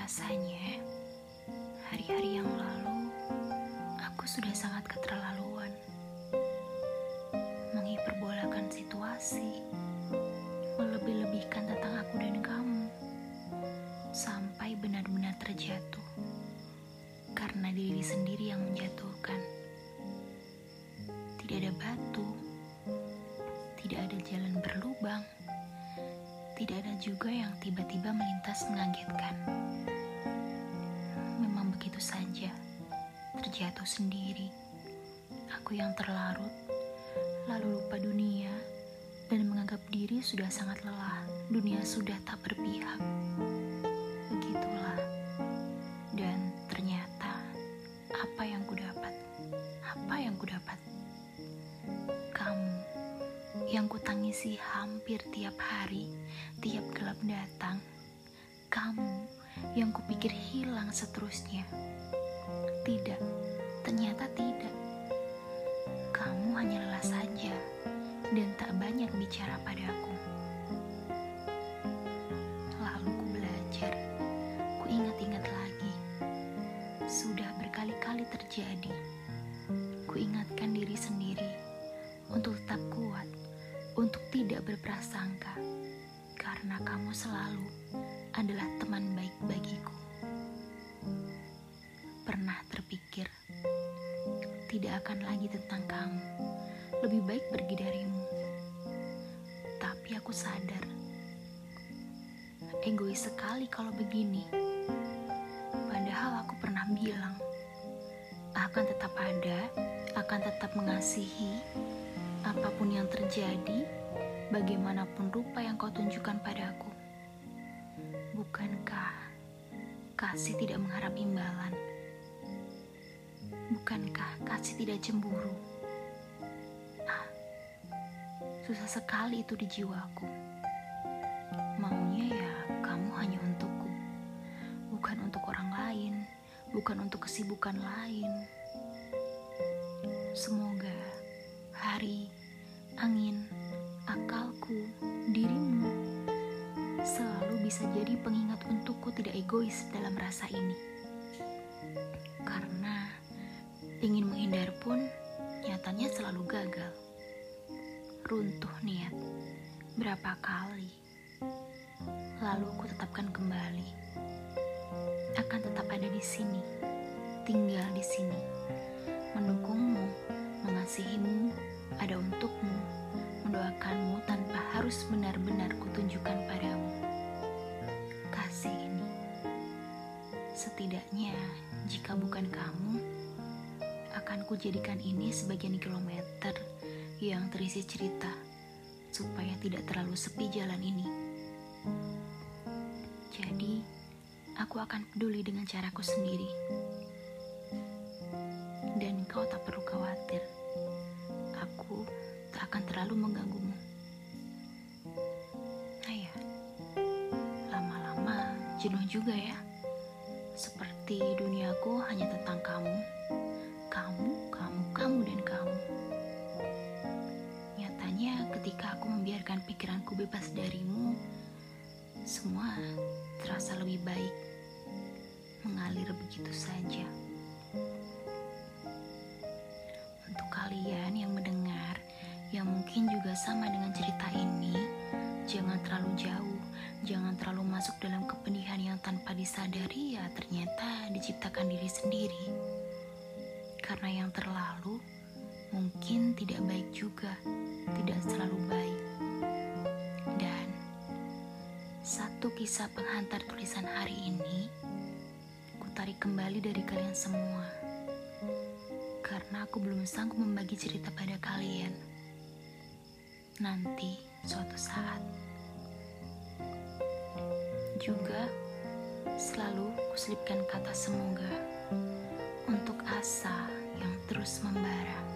rasanya hari-hari yang lalu aku sudah sangat keterlaluan. Menghiperbolakan situasi melebih-lebihkan tentang aku dan kamu sampai benar-benar terjatuh karena diri sendiri yang menjatuhkan. Tidak ada batu tidak ada jalan berlubang tidak ada juga yang tiba-tiba melintas mengagetkan. Memang begitu saja terjatuh sendiri. Aku yang terlarut, lalu lupa dunia, dan menganggap diri sudah sangat lelah. Dunia sudah tak berpihak. Kutangisi hampir tiap hari, tiap gelap datang. Kamu yang kupikir hilang seterusnya. Tidak, ternyata tidak. Kamu hanya lelah saja dan tak banyak bicara padaku. Lalu ku belajar, ku ingat-ingat lagi. Sudah berkali-kali terjadi. Ku ingatkan diri sendiri untuk tetap kuat, untuk tidak berprasangka, karena kamu selalu adalah teman baik bagiku. Pernah terpikir, tidak akan lagi tentang kamu, lebih baik pergi darimu. Tapi aku sadar, egois sekali kalau begini. Padahal aku pernah bilang, akan tetap ada, akan tetap mengasihi, apa pun yang terjadi, bagaimanapun rupa yang kau tunjukkan padaku. Bukankah kasih tidak mengharap imbalan? Bukankah kasih tidak cemburu? Ah, susah sekali itu di jiwaku. Maunya ya kamu hanya untukku, bukan untuk orang lain, bukan untuk kesibukan lain. Semoga hari, angin, akalku, dirimu selalu bisa jadi pengingat untukku tidak egois dalam rasa ini. Karena ingin menghindar pun nyatanya selalu gagal. Runtuh niat berapa kali. Lalu ku tetapkan kembali. Akan tetap ada di sini, tinggal di sini, mendukungmu, mengasihimu, harus benar-benar kutunjukkan padamu. Kasih ini, setidaknya jika bukan kamu, akan kujadikan ini sebagian kilometer yang terisi cerita, supaya tidak terlalu sepi jalan ini. Jadi, aku akan peduli dengan caraku sendiri. Dan kau tak perlu khawatir. Aku tak akan terlalu mengganggumu. Jenuh juga ya. Seperti duniaku hanya tentang kamu. Kamu, kamu, kamu, dan kamu. Nyatanya ketika aku membiarkan pikiranku bebas darimu, semua terasa lebih baik. Mengalir begitu saja. Untuk kalian yang mendengar, yang mungkin juga sama dengan cerita ini, jangan terlalu jauh, jangan terlalu masuk dalam kepedihan yang tanpa disadari ya ternyata diciptakan diri sendiri. Karena yang terlalu mungkin tidak baik juga, tidak selalu baik. Dan satu kisah penghantar tulisan hari ini, ku tarik kembali dari kalian semua. Karena aku belum sanggup membagi cerita pada kalian. Nanti, suatu saat. Juga, selalu kuselipkan kata semoga untuk asa yang terus membara.